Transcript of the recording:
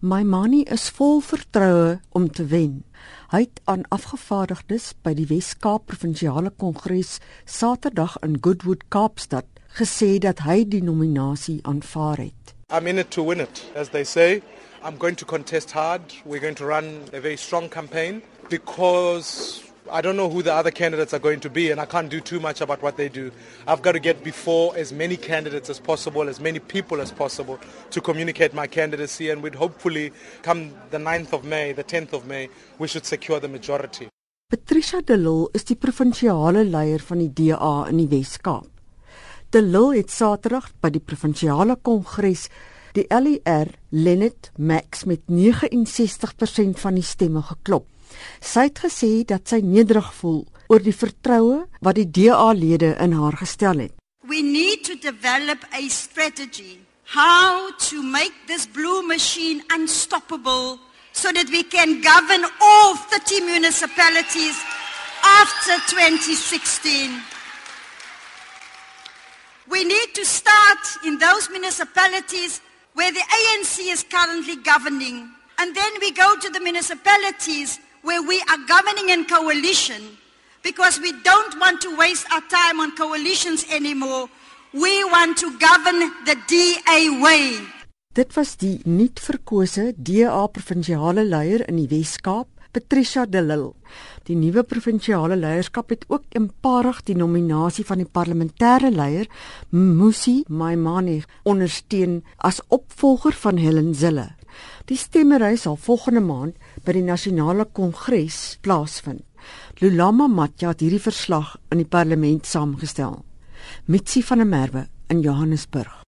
Maimani is vol vertroue om te wen. Hy het aan afgevaardigdes by die Wes-Kaap Provinsiale Kongres Saterdag in Goodwood, Kaapstad gesê dat hy die nominasie aanvaar het. I'm in it to win it, as they say. I'm going to contest hard. We're going to run a very strong campaign because I don't know who the other candidates are going to be, and I can't do too much about what they do. I've got to get before as many candidates as possible, as many people as possible, to communicate my candidacy, and we'd hopefully come the 9th of May, the 10th of May, we should secure the majority. Patricia de Lille is die provinsiale leier van die DA in die Wes-Kaap. De Lille het Saterdag by die provinsiale kongres die LER Lenet Max met 69% van die stemme geklop. Sy het gesê dat sy nederig voel oor die vertroue wat die DA-lede in haar gestel het. We need to develop a strategy how to make this blue machine unstoppable so that we can govern all 30 municipalities after 2016. We need to start in those municipalities where the ANC is currently governing. And then we go to the municipalities where we are governing in coalition because we don't want to waste our time on coalitions anymore. We want to govern the DA way. Dit was die nuut verkose DA provinsiale leier in die Wes-Kaap, Patricia de Lille. Die nuwe provinsiale leierskap het ook eenparig die nominasie van die parlementêre leier, Musi Maimane, ondersteun as opvolger van Helen Zille. Die stemmery sal volgende maand by die nasionale kongres plaasvind. Lulama Matja het hierdie verslag in die parlement saamgestel. Mitsi van der Merwe in Johannesburg.